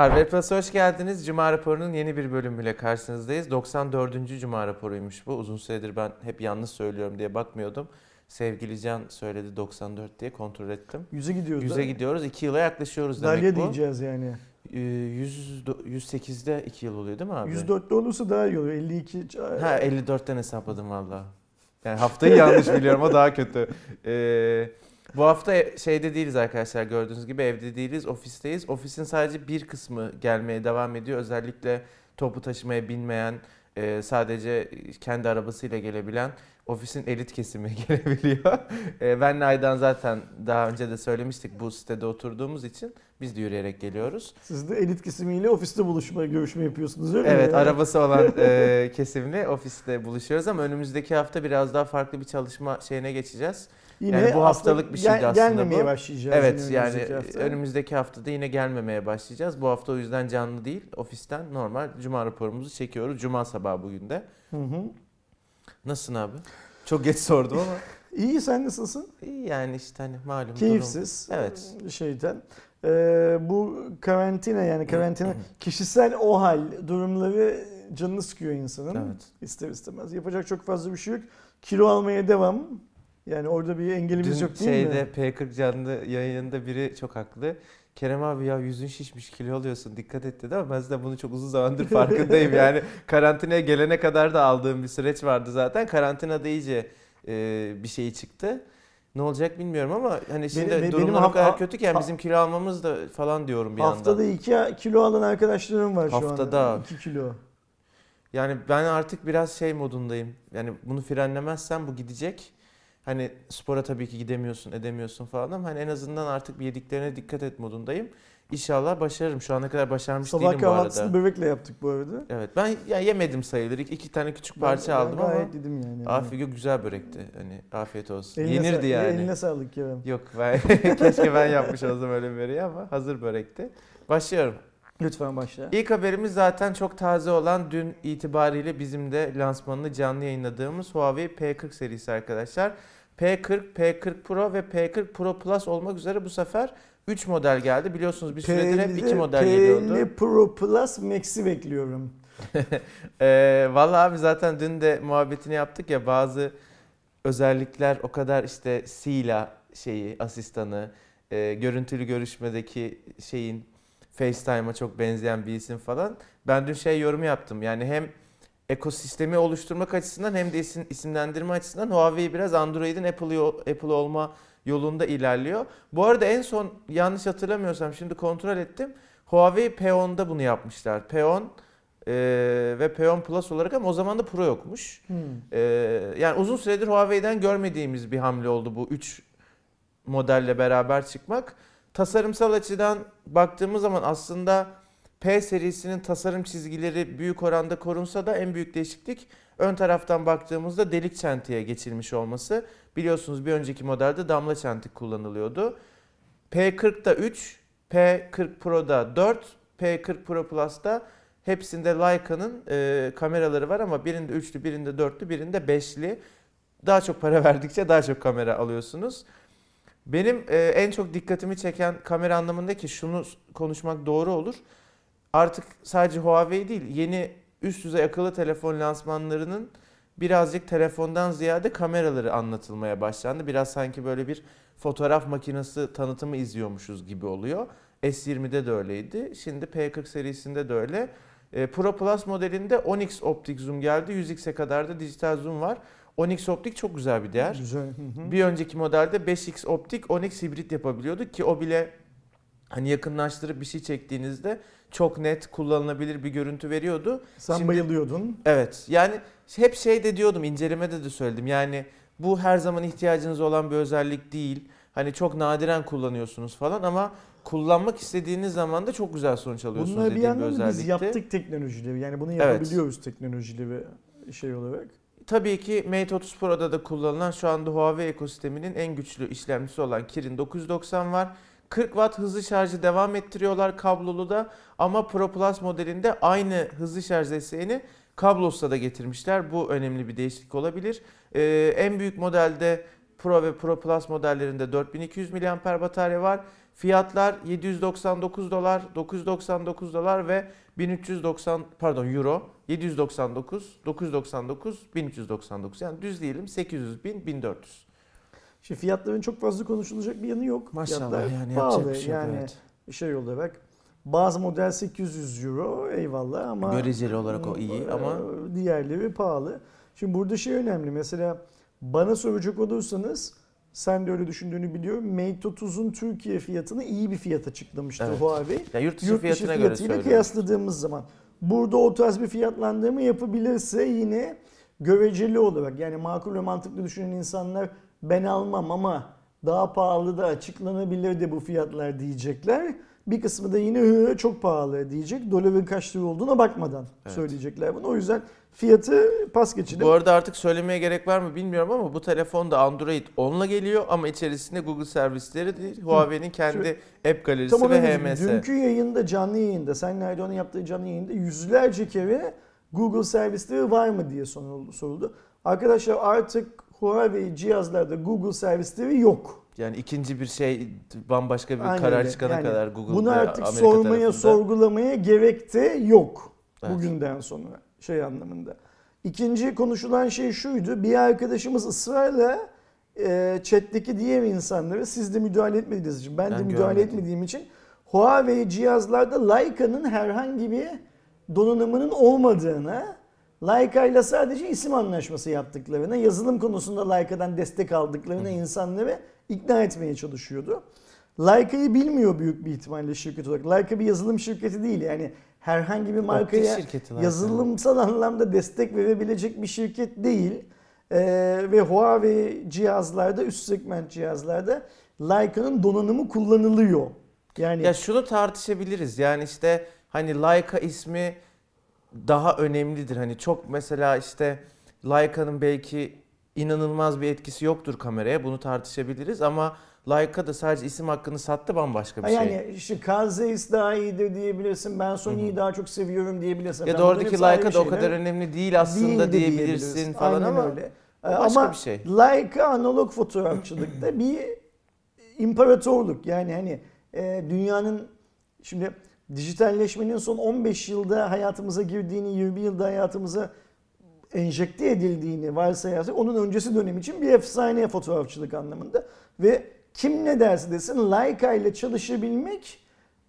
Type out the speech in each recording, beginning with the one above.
Harvard Plus'a hoş geldiniz. Cuma raporunun yeni bir bölümüyle karşınızdayız. 94. Cuma raporuymuş bu. Uzun süredir ben hep yanlış söylüyorum diye bakmıyordum. Sevgili Can söyledi 94 diye kontrol ettim. Yüze gidiyoruz. 100'e gidiyoruz. 2 yıla yaklaşıyoruz demek Dalya bu. diyeceğiz yani. Ee, 100, 108'de 2 yıl oluyor değil mi abi? 104'te olursa daha iyi olur. 52. Ha 54'ten hesapladım valla. Yani haftayı yanlış biliyorum o daha kötü. Ee, bu hafta şeyde değiliz arkadaşlar gördüğünüz gibi evde değiliz ofisteyiz. Ofisin sadece bir kısmı gelmeye devam ediyor. Özellikle topu taşımaya binmeyen e, sadece kendi arabasıyla gelebilen ofisin elit kesimi gelebiliyor. E, benle Aydan zaten daha önce de söylemiştik bu sitede oturduğumuz için biz de yürüyerek geliyoruz. Siz de elit kesimiyle ofiste buluşma, görüşme yapıyorsunuz öyle mi? Evet arabası olan e, kesimle ofiste buluşuyoruz ama önümüzdeki hafta biraz daha farklı bir çalışma şeyine geçeceğiz. Yine yani bu hafta haftalık bir şeydi gel- aslında Gelmemeye bu. başlayacağız. Evet yani önümüzdeki hafta. önümüzdeki haftada yine gelmemeye başlayacağız. Bu hafta o yüzden canlı değil ofisten normal cuma raporumuzu çekiyoruz. Cuma sabahı bugün de. Hı hı. Nasılsın abi? Çok geç sordum ama. İyi sen nasılsın? İyi yani işte hani malum Keyifsiz. durum. Evet. Şeyden. Ee, bu karantina yani karantina kişisel o hal durumları canını sıkıyor insanın. Evet. İster istemez. Yapacak çok fazla bir şey yok. Kilo almaya devam. Yani orada bir engelimiz Dün yok değil şeyde mi? P40 canlı yayınında biri çok haklı. Kerem abi ya yüzün şişmiş kilo alıyorsun dikkat et dedi ama ben zaten bunu çok uzun zamandır farkındayım. yani karantinaya gelene kadar da aldığım bir süreç vardı zaten. Karantinada iyice e, bir şey çıktı. Ne olacak bilmiyorum ama hani şimdi Benim- benim durumlar o haf- kadar ha- kötü ha- bizim kilo almamız da falan diyorum bir Haftada yandan. 2 kilo alan arkadaşlarım var şu an. Haftada. 2 kilo. Yani ben artık biraz şey modundayım. Yani bunu frenlemezsem bu gidecek. Hani spora tabii ki gidemiyorsun, edemiyorsun falan ama hani en azından artık yediklerine dikkat et modundayım. İnşallah başarırım. Şu ana kadar başarmış Sabah değilim bu arada. börekle yaptık bu arada. Evet ben ya yemedim sayılır. İki, iki tane küçük parça Ben- ben aldım ama gayet yedim yani. afiyet yok, güzel börekti. Hani afiyet olsun. Eline Yenirdi yani. Eline sağlık Kerem. Yok ben keşke ben yapmış olsam öyle böreği ama hazır börekti. Başlıyorum. Lütfen başla. İlk haberimiz zaten çok taze olan dün itibariyle bizim de lansmanını canlı yayınladığımız Huawei P40 serisi arkadaşlar. P40, P40 Pro ve P40 Pro Plus olmak üzere bu sefer 3 model geldi. Biliyorsunuz bir süredir hep 2 model geliyordu. P50 Pro Plus Max'i bekliyorum. Ee, Valla abi zaten dün de muhabbetini yaptık ya bazı özellikler o kadar işte Sila şeyi asistanı e, görüntülü görüşmedeki şeyin FaceTime'a çok benzeyen bir isim falan. Ben dün şey yorum yaptım yani hem ekosistemi oluşturmak açısından hem de isim, isimlendirme açısından Huawei biraz Android'in Apple, Apple olma yolunda ilerliyor. Bu arada en son yanlış hatırlamıyorsam şimdi kontrol ettim. Huawei P10'da bunu yapmışlar. P10 e, ve P10 Plus olarak ama o zaman da Pro yokmuş. Hmm. Ee, yani uzun süredir Huawei'den görmediğimiz bir hamle oldu bu 3 modelle beraber çıkmak. Tasarımsal açıdan baktığımız zaman aslında P serisinin tasarım çizgileri büyük oranda korunsa da en büyük değişiklik ön taraftan baktığımızda delik çentiğe geçilmiş olması. Biliyorsunuz bir önceki modelde damla çentik kullanılıyordu. P40'da 3, P40 Pro'da 4, P40 Pro Plus'ta hepsinde Leica'nın e, kameraları var ama birinde üçlü, birinde dörtlü, birinde beşli. Daha çok para verdikçe daha çok kamera alıyorsunuz. Benim e, en çok dikkatimi çeken kamera anlamında ki şunu konuşmak doğru olur. Artık sadece Huawei değil, yeni üst düzey akıllı telefon lansmanlarının birazcık telefondan ziyade kameraları anlatılmaya başlandı. Biraz sanki böyle bir fotoğraf makinesi tanıtımı izliyormuşuz gibi oluyor. S20'de de öyleydi. Şimdi P40 serisinde de öyle. E, Pro Plus modelinde 10x optik zoom geldi. 100x'e kadar da dijital zoom var. 10x optik çok güzel bir değer. Güzel. Hı hı. Bir önceki modelde 5x optik 10x hibrit yapabiliyorduk ki o bile hani yakınlaştırıp bir şey çektiğinizde çok net kullanılabilir bir görüntü veriyordu. Sen Şimdi- bayılıyordun. Evet yani hep şey de diyordum incelemede de söyledim yani bu her zaman ihtiyacınız olan bir özellik değil. Hani çok nadiren kullanıyorsunuz falan ama kullanmak istediğiniz zaman da çok güzel sonuç alıyorsunuz Bunları bir bir yandan da özellikti. biz yaptık teknolojileri. Yani bunu Evet. yapabiliyoruz teknolojileri şey olarak. Tabii ki Mate 30 Pro'da da kullanılan şu anda Huawei ekosisteminin en güçlü işlemcisi olan Kirin 990 var. 40 Watt hızlı şarjı devam ettiriyorlar kablolu da ama Pro Plus modelinde aynı hızlı şarj desteğini kablosuz da getirmişler. Bu önemli bir değişiklik olabilir. Ee, en büyük modelde Pro ve Pro Plus modellerinde 4200 mAh batarya var. Fiyatlar 799 dolar, 999 dolar ve 1390 pardon euro 799, 999, 1399 yani düz diyelim 800 bin 1400. Şimdi fiyatların çok fazla konuşulacak bir yanı yok. Maşallah Fiyatlar yani pahalı. şey yok, yani evet. şey olarak bazı model 800 euro eyvallah ama Göreceli olarak o iyi e, ama diğerleri pahalı. Şimdi burada şey önemli mesela bana soracak olursanız sen de öyle düşündüğünü biliyorum. Mate 30'un Türkiye fiyatını iyi bir fiyat açıklamıştı Evet. Huawei. ya yurt dışı Yurt dışı fiyatına göre söylüyorum. kıyasladığımız zaman burada o tarz bir fiyatlandırma yapabilirse yine göreceli olarak yani makul ve mantıklı düşünen insanlar ben almam ama daha pahalı da açıklanabilir de bu fiyatlar diyecekler. Bir kısmı da yine "Hı, çok pahalı diyecek. Doların kaç lira olduğuna bakmadan Evet. söyleyecekler bunu. O yüzden fiyatı pas geçelim. Bu arada artık söylemeye gerek var mı bilmiyorum ama bu telefon da Android 10'la geliyor ama içerisinde Google servisleri değil. Huawei'nin kendi app galerisi Tam onu ve. HMS. Dünkü yayında canlı yayında sen Erdoğan'ın yaptığı canlı yayında yüzlerce kere Google servisleri var mı diye soruldu. Arkadaşlar artık Huawei cihazlarda Google servisleri yok. Yani ikinci bir şey bambaşka bir Aynen karar öyle. çıkana Yani kadar Google Bunu artık Amerika sormaya, tarafında. sorgulamaya gerek de yok. Evet. Bugünden sonra şey anlamında. İkinci konuşulan şey şuydu. Bir arkadaşımız ısrarla e, chat'teki diğer insanlara siz de müdahale etmediğiniz için ben, de Ben müdahale görmedim. etmediğim için Huawei cihazlarda Leica'nın herhangi bir donanımının olmadığını Leica ile sadece isim anlaşması yaptıklarını, yazılım konusunda Leica'dan destek aldıklarını insanları ikna etmeye çalışıyordu. Leica'yı bilmiyor büyük bir ihtimalle şirket olarak. Leica bir yazılım şirketi değil yani herhangi bir markaya yazılımsal anlamda destek verebilecek bir şirket değil. Ee, ve Huawei cihazlarda, üst segment cihazlarda Leica'nın donanımı kullanılıyor. Yani Ya şunu tartışabiliriz. Yani işte hani Leica ismi daha önemlidir. Hani çok mesela işte Leica'nın belki inanılmaz bir etkisi yoktur kameraya. Bunu tartışabiliriz ama Leica da sadece isim hakkını sattı bambaşka bir şey. yani işte Carl Zeiss daha iyidir diyebilirsin. Ben Sony'yi daha çok seviyorum diyebilirsin. ya da falan. Bunların oradaki da o kadar önemli değil aslında Değil de diyebilirsin falan Aynen ama öyle. başka Ama bir şey. Leica analog fotoğrafçılıkta bir imparatorluk. Yani hani e, dünyanın şimdi dijitalleşmenin son 15 yılda hayatımıza girdiğini, 20 yılda hayatımıza enjekte edildiğini varsayarsak onun öncesi dönem için bir efsane fotoğrafçılık anlamında ve kim ne derse desin Leica ile çalışabilmek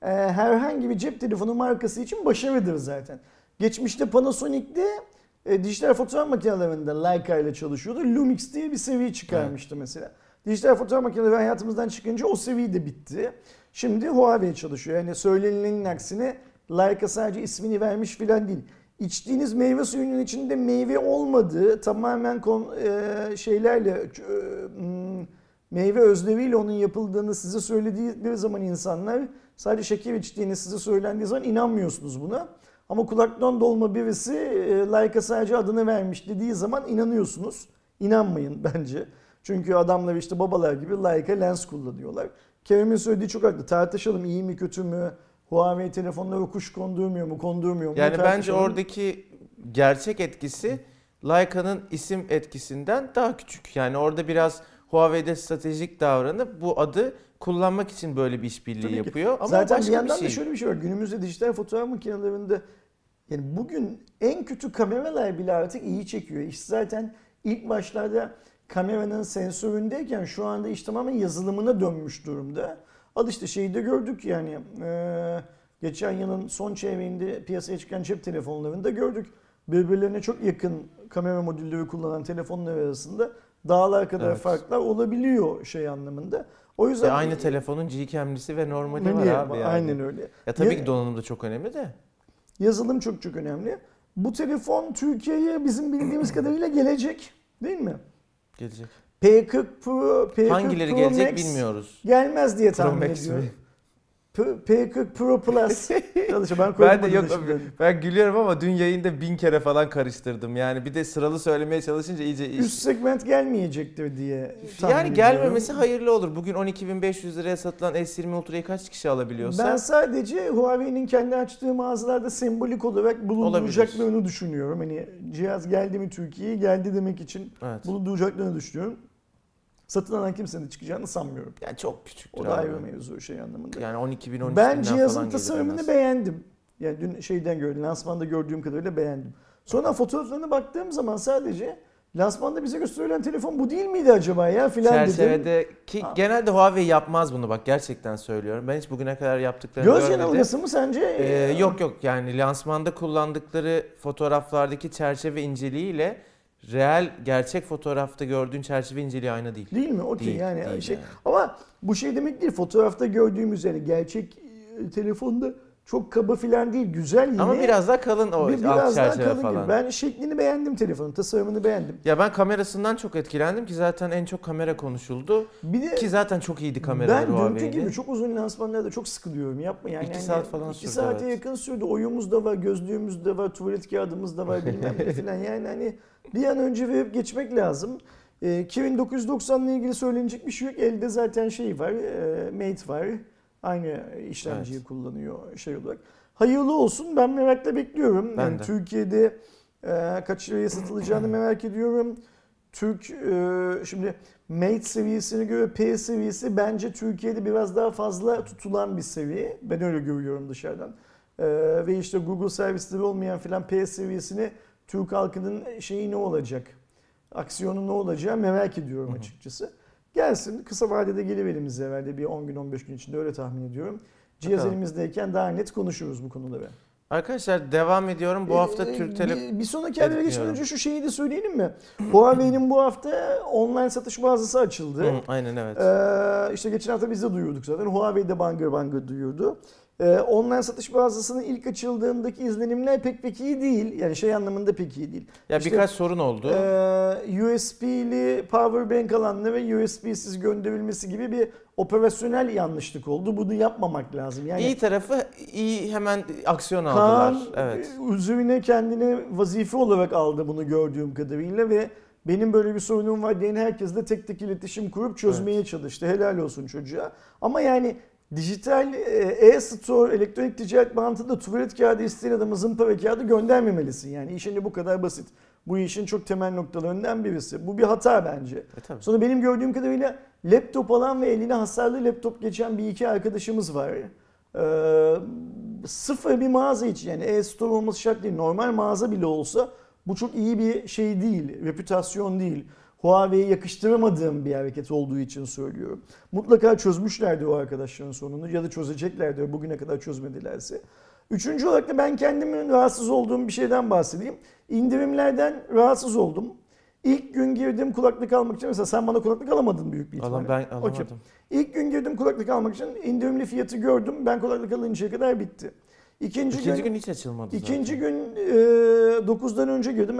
e, herhangi bir cep telefonu markası için başarıdır zaten. Geçmişte Panasonic'te e, dijital fotoğraf makinelerinde Leica ile çalışıyordu. Lumix diye bir seviye çıkarmıştı mesela. Dijital fotoğraf makineleri hayatımızdan çıkınca o seviye de bitti. Şimdi Huawei çalışıyor. Yani söylenenin aksine Leica sadece ismini vermiş filan değil. İçtiğiniz meyve suyunun içinde meyve olmadığı tamamen kon, e, şeylerle e, hmm, meyve özleriyle onun yapıldığını size söylediği zaman insanlar sadece şeker içtiğini size söylendiği zaman inanmıyorsunuz buna. Ama kulaktan dolma birisi e, Leica sadece adını vermiş dediği zaman inanıyorsunuz. İnanmayın bence. Çünkü adamlar işte babalar gibi Leica lens kullanıyorlar. Kerem'in söylediği çok haklı. Tartışalım iyi mi kötü mü? Huawei telefonlara kuş kondurmuyor mu, kondurmuyor mu? Yani bence oradaki gerçek etkisi Leica'nın isim etkisinden daha küçük. Yani orada biraz Huawei'de stratejik davranıp bu adı kullanmak için böyle bir işbirliği yapıyor. Ama Zaten bir yandan şey. da şöyle bir şey var. Günümüzde dijital fotoğraf makinelerinde yani bugün en kötü kameralar bile artık iyi çekiyor. İş zaten ilk başlarda kameranın sensöründeyken şu anda iş tamamen yazılımına dönmüş durumda. Al işte şeyi de gördük yani e, geçen yılın son çeyreğinde piyasaya çıkan cep telefonlarında gördük. Birbirlerine çok yakın kamera modülleri kullanan telefonlar arasında dağlar kadar Evet. farklar olabiliyor şey anlamında. O yüzden Ve aynı telefonun Gcam'lisi ve normali var Niye? abi yani. Aynen öyle. Ya tabii Ya- ki donanım da çok önemli de. Yazılım çok çok önemli. Bu telefon Türkiye'ye bizim bildiğimiz kadarıyla gelecek. Değil mi? Gelecek. P40 Pro, P40 Hangileri Pro gelecek Max bilmiyoruz. Gelmez diye tahmin ediyorum. mi? P- P40 Pro Plus. Çalışıyor. Ben, Ben de yok şimdi. ben gülüyorum ama dün yayında bin kere falan karıştırdım. Yani bir de sıralı söylemeye çalışınca iyice Üst segment gelmeyecektir diye yani gelmemesi hayırlı olur. Bugün 12.500 liraya satılan S20 Ultra'yı kaç kişi alabiliyorsa Ben sadece Huawei'nin kendi açtığı mağazalarda sembolik olarak bulunduracaklarını düşünüyorum. Hani cihaz geldi mi Türkiye'ye geldi demek için evet. bulunduracaklarını düşünüyorum. Satın alan kimsenin çıkacağını sanmıyorum. Yani çok küçüktür O da ayrı mevzu şey anlamında. Yani 12 bin 13 ben cihazın tasarımını beğendim. Yani dün şeyden gördüm, lansmanda gördüğüm kadarıyla beğendim. Sonra fotoğraflarına baktığım zaman sadece lansmanda bize gösterilen telefon bu değil miydi acaba ya filan dedim. Çerçevede ki Ha. genelde Huawei yapmaz bunu bak gerçekten söylüyorum. Ben hiç bugüne kadar yaptıklarını Göz görmedim. yanılgısı mı sence? Ee, yok yok yani lansmanda kullandıkları fotoğraflardaki çerçeve inceliğiyle reel gerçek fotoğrafta gördüğün çerçeve inceliği aynı değil. Değil mi? Okey yani değil şey. yani. Ama bu şey demek değil. Fotoğrafta gördüğümüz yani gerçek e, telefonda çok kaba filan değil. Güzel yine. Ama biraz daha kalın o bir, alt biraz daha kalın falan. gibi. Ben şeklini beğendim telefonun. Tasarımını beğendim. Ya ben kamerasından çok etkilendim ki zaten en çok kamera konuşuldu. Bir de Ki zaten çok iyiydi kameraları ben dünkü Huawei'nin. gibi çok uzun lansmanlarda çok sıkılıyorum. Yapma yani. İki Yani saat falan sürdü, saate evet. yakın sürdü. Oyumuz da var, gözlüğümüz de var, tuvalet kağıdımız da var bilmem ne filan. Yani hani bir an önce verip geçmek lazım. Kirin 990 ile ilgili söylenecek bir şey yok. Elde zaten şey var, e, Mate var. Aynı işlemciyi Evet. kullanıyor şey olarak. Hayırlı olsun. Ben merakla bekliyorum. Ben yani de. Türkiye'de e, kaç liraya satılacağını merak ediyorum. Türk e, şimdi Mate seviyesine göre P seviyesi bence Türkiye'de biraz daha fazla tutulan bir seviye. Ben öyle görüyorum dışarıdan. E, ve işte Google servisleri olmayan filan P seviyesini Türk halkının şeyi ne olacak? Aksiyonu ne olacağı merak ediyorum Hı hı. açıkçası. Gelsin kısa vadede gelir elimize herhalde bir 10 gün 15 gün içinde öyle tahmin ediyorum. Cihaz Bakalım. elimizdeyken daha net konuşuruz bu konuları. Arkadaşlar devam ediyorum. Bu hafta Ee, Türk Tele... bir, bir sonraki habere geçmeden önce şu şeyi de söyleyelim mi? Huawei'nin bu hafta online satış mağazası açıldı. Hı, aynen evet. Ee, işte geçen hafta biz de duyurduk zaten. Huawei de bangır bangır duyurdu. Ee, online satış mağazasının ilk açıldığındaki izlenimler pek pek iyi değil. Yani şey anlamında pek iyi değil. ya işte, birkaç sorun oldu. Ee, USB'li power bank alanına ve USB'siz gönderilmesi gibi bir operasyonel yanlışlık oldu. Bunu yapmamak lazım. Yani iyi tarafı iyi hemen aksiyon Kaan aldılar. Evet. üzerine kendine vazife olarak aldı bunu gördüğüm kadarıyla ve benim böyle bir sorunum var diyen herkesle tek tek iletişim kurup çözmeye çalıştı. Helal olsun çocuğa. Ama yani dijital e, e-store, elektronik ticaret mantığında tuvalet kağıdı isteyen adama zımpara kağıdı göndermemelisin. Yani işin de bu kadar basit. Bu işin çok temel noktalarından birisi. Bu bir hata bence. E, tabii. Sonra benim gördüğüm kadarıyla laptop alan ve eline hasarlı laptop geçen bir iki arkadaşımız var. Ee, sıfır bir mağaza için yani e-store olması şart değil. Normal mağaza bile olsa bu çok iyi bir şey değil, reputasyon değil. Huawei'ye yakıştıramadığım bir hareket olduğu için söylüyorum. Mutlaka çözmüşlerdi o arkadaşların sonunu ya da çözeceklerdi bugüne kadar çözmedilerse. Üçüncü olarak da ben kendimin rahatsız olduğum bir şeyden bahsedeyim. İndirimlerden rahatsız oldum. İlk gün girdim kulaklık almak için mesela sen bana kulaklık alamadın büyük bir ihtimalle. Alan ben alamadım. Okey. İlk gün girdim kulaklık almak için indirimli fiyatı gördüm. Ben kulaklık alıncaya kadar bitti. İkinci, İkinci gün, gün hiç açılmadı ikinci zaten. gün e, 9'dan önce girdim.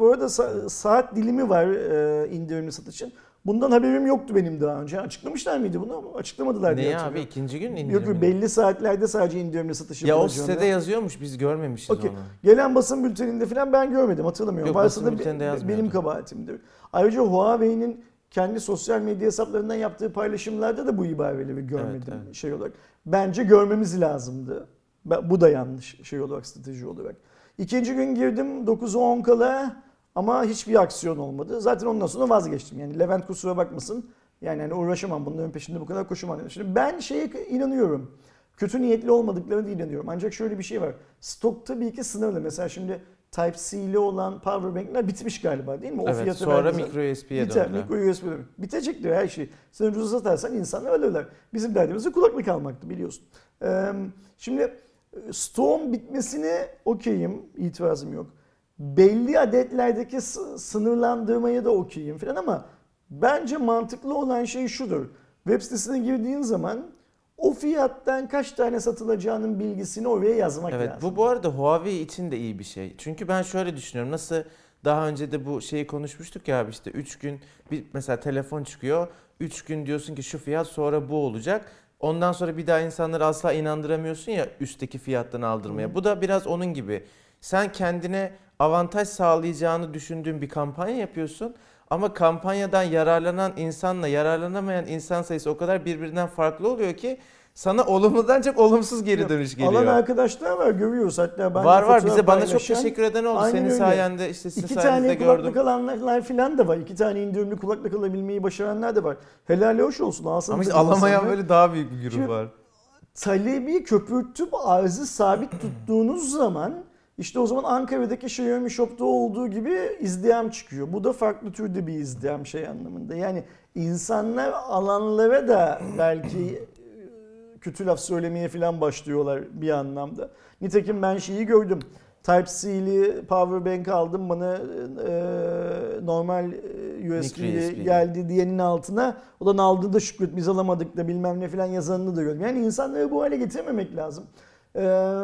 Bu arada sa- saat dilimi var e, indirimli satışın. Bundan haberim yoktu benim daha önce. Açıklamışlar mıydı bunu ama açıklamadılar diye Niye abi ikinci gün indirimli? yok belli saatlerde sadece indirimli satış Ya o sitede yazıyormuş biz görmemişiz Okey. onu. Gelen basın bülteninde falan ben görmedim hatırlamıyorum. Yok, Varsa basın bülteninde yazmıyordu. benim kabahatimdir. Ayrıca Huawei'nin kendi sosyal medya hesaplarından yaptığı paylaşımlarda da bu ibareleri görmedim Evet, evet. şey olarak. Bence görmemiz lazımdı. Bu da yanlış şey olarak strateji olarak. İkinci gün girdim 9'a 10 kala ama hiçbir aksiyon olmadı. Zaten ondan sonra vazgeçtim. Yani Levent kusura bakmasın. Yani hani uğraşamam bunların peşinde bu kadar koşamam. Şimdi ben şeye inanıyorum. Kötü niyetli olmadıklarına inanıyorum. Ancak şöyle bir şey var. Stok tabii ki sınırlı. Mesela şimdi Type-C'li olan powerbankler bitmiş galiba değil mi? O Evet fiyatı sonra micro USB'ye Biter, döndüler. mikro USB dönüyor. Bitecek diyor her şey. Sen ucuz satarsan insanlar ölürler. Bizim derdimiz de kulaklık almaktı biliyorsun. Ee, şimdi e, Storm bitmesine okeyim. itirazım yok. Belli adetlerdeki s- sınırlandırmaya da okeyim falan ama bence mantıklı olan şey şudur. Web sitesine girdiğin zaman o fiyattan kaç tane satılacağının bilgisini oraya yazmak Evet lazım. bu bu arada Huawei için de iyi bir şey. Çünkü ben şöyle düşünüyorum. Nasıl daha önce de bu şeyi konuşmuştuk ya abi işte 3 gün bir mesela telefon çıkıyor. 3 gün diyorsun ki şu fiyat sonra bu olacak. Ondan sonra bir daha insanları asla inandıramıyorsun ya üstteki fiyattan aldırmaya. Hı. Bu da biraz onun gibi. Sen kendine avantaj sağlayacağını düşündüğün bir kampanya yapıyorsun. Ama kampanyadan yararlanan insanla yararlanamayan insan sayısı o kadar birbirinden farklı oluyor ki sana olumludan çok olumsuz geri dönüş geliyor. Alan arkadaşlar var görüyoruz hatta ben var var bize bana çok teşekkür eden oldu. Aynen Senin öyle. sayende işte sizin İki sayenizde tane kulaklık alanlar falan da var. İki tane indirimli kulaklık alabilmeyi başaranlar da var. Helal hoş olsun. Alsanız Ama işte alamayan böyle daha büyük bir grup var. talebi köpürtüp arzı sabit tuttuğunuz zaman işte o zaman Ankara'daki Xiaomi Shop'ta olduğu gibi izdiham çıkıyor. Bu da farklı türde bir izdiham şey anlamında. Yani insanlar alanlara da belki kötü laf söylemeye falan başlıyorlar bir anlamda. Nitekim ben şeyi gördüm. Type-C'li power bank aldım bana e, normal e, USB'li USB. geldi diyenin altına. Ulan aldı da şükret biz alamadık da bilmem ne falan yazanını da gördüm. Yani insanları bu hale getirmemek lazım. Ee,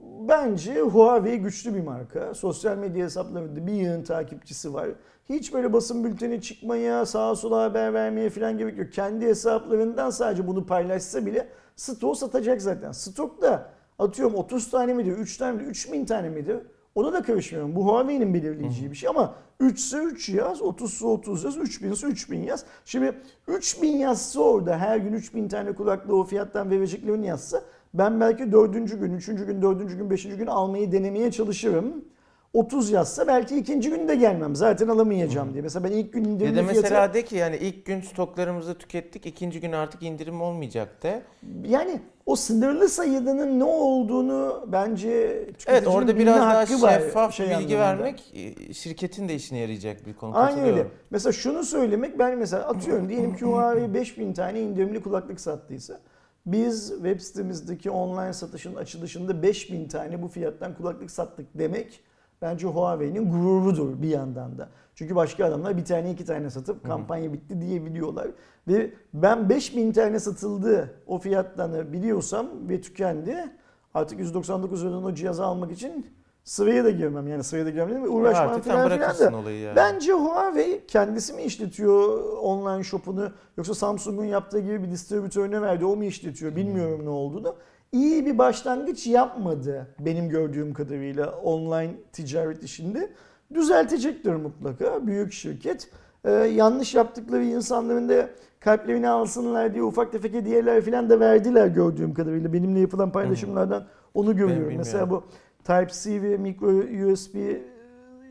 bence Huawei güçlü bir marka. Sosyal medya hesaplarında bir yığın takipçisi var. Hiç böyle basın bülteni çıkmaya, sağa sola haber vermeye falan gerek yok. Kendi hesaplarından sadece bunu paylaşsa bile stok satacak zaten. Stokta atıyorum 30 tane midir, 3 tane midir, 3000 tane midir? Ona da karışmıyorum. Bu Huawei'nin belirleyeceği bir şey ama 3 ise 3 yaz, 30 ise 30 yaz, 3000 ise 3000 yaz. Şimdi 3000 yazsa orada her gün 3000 tane kulaklığı o fiyattan vereceklerini yazsa ben belki 4. gün, 3. gün, 4. gün, 5. gün almayı denemeye çalışırım. 30 yazsa belki ikinci gün de gelmem. Zaten alamayacağım diye. Mesela ben ilk gün Ya indirimli da fiyatı... mesela de ki yani ilk gün stoklarımızı tükettik, ikinci gün artık indirim olmayacak de. Yani o sınırlı sayıdanın ne olduğunu bence Evet orada biraz daha şeffaf şey bilgi anlamında. vermek e, şirketin de işine yarayacak bir konu. Katılıyorum. öyle. Mesela şunu söylemek ben mesela atıyorum diyelim ki Huawei 5000 tane indirimli kulaklık sattıysa biz web sitemizdeki online satışın açılışında 5000 tane bu fiyattan kulaklık sattık demek bence Huawei'nin gururudur bir yandan da. Çünkü başka adamlar bir tane iki tane satıp kampanya bitti diyebiliyorlar. Ve ben 5000 tane satıldı o fiyattan biliyorsam ve tükendi artık 199 liradan o cihazı almak için sıraya da girmem. Yani sıraya da girmem mi? Uğraşmam sen falan filan da. olayı yani. Bence Huawei kendisi mi işletiyor online shop'unu yoksa Samsung'un yaptığı gibi bir distribütörüne verdi o mu işletiyor bilmiyorum ne olduğunu. İyi bir başlangıç yapmadı benim gördüğüm kadarıyla online ticaret işinde. Düzeltecektir mutlaka büyük şirket. Ee, yanlış yaptıkları insanların da kalplerini alsınlar diye ufak tefek hediyeler falan da verdiler gördüğüm kadarıyla. Benimle yapılan paylaşımlardan onu görüyorum. Mesela bu Type-C ve micro USB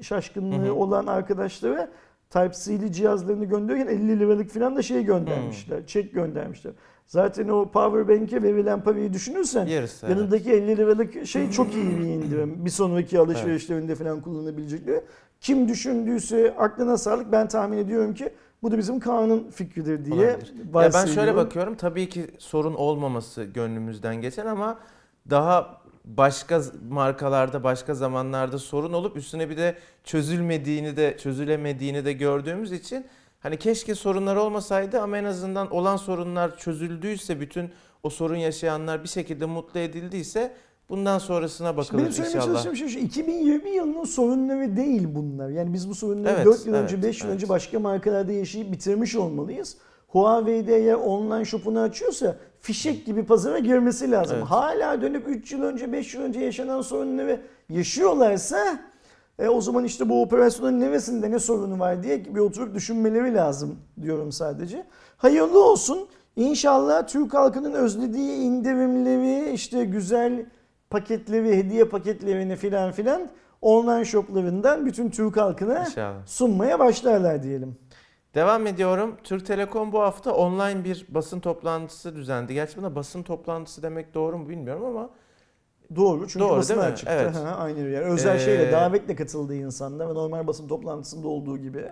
şaşkınlığı Hı hı. olan arkadaşlara Type-C'li cihazlarını gönderirken 50 liralık falan da şey göndermişler. Çek göndermişler. Zaten o power bank'e verilen parayı düşünürsen Yarısı. evet. yanındaki 50 liralık şey çok iyi bir indirim. Bir sonraki alışverişlerinde falan kullanabilecekleri. Kim düşündüyse aklına sağlık. Ben tahmin ediyorum ki bu da bizim Kaan'ın fikridir diye. Ya ben şöyle bakıyorum. Tabii ki sorun olmaması gönlümüzden geçen ama daha başka markalarda, başka zamanlarda sorun olup üstüne bir de çözülmediğini de çözülemediğini de gördüğümüz için hani keşke sorunlar olmasaydı ama en azından olan sorunlar çözüldüyse bütün o sorun yaşayanlar bir şekilde mutlu edildiyse bundan sonrasına bakılır benim söylemeye inşallah. çalıştığım şey şu 2020 yılının sorunları değil bunlar. Yani biz bu sorunları Evet, 4 yıl evet, önce 5 yıl evet. önce başka markalarda yaşayıp bitirmiş olmalıyız. Huawei'de eğer online shop'unu açıyorsa fişek gibi pazara girmesi lazım. Evet. Hala dönüp 3 yıl önce 5 yıl önce yaşanan sorunları yaşıyorlarsa e, o zaman işte bu operasyonun neresinde ne sorunu var diye bir oturup düşünmeleri lazım diyorum sadece. Hayırlı olsun. İnşallah Türk halkının özlediği indirimleri, işte güzel paketleri, hediye paketlerini filan filan online shoplarından bütün Türk halkına İnşallah. sunmaya başlarlar diyelim. Devam ediyorum. Türk Telekom bu hafta online bir basın toplantısı düzenledi. Gerçi buna basın toplantısı demek doğru mu bilmiyorum ama Doğru çünkü Doğru, basına değil mi? çıktı. Evet. Ha, aynı yani özel Ee, şeyle davetle katıldığı insanlar ve normal basın toplantısında olduğu gibi.